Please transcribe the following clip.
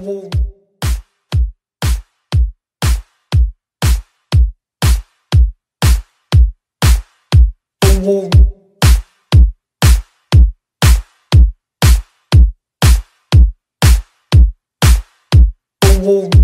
Oh. Whoa.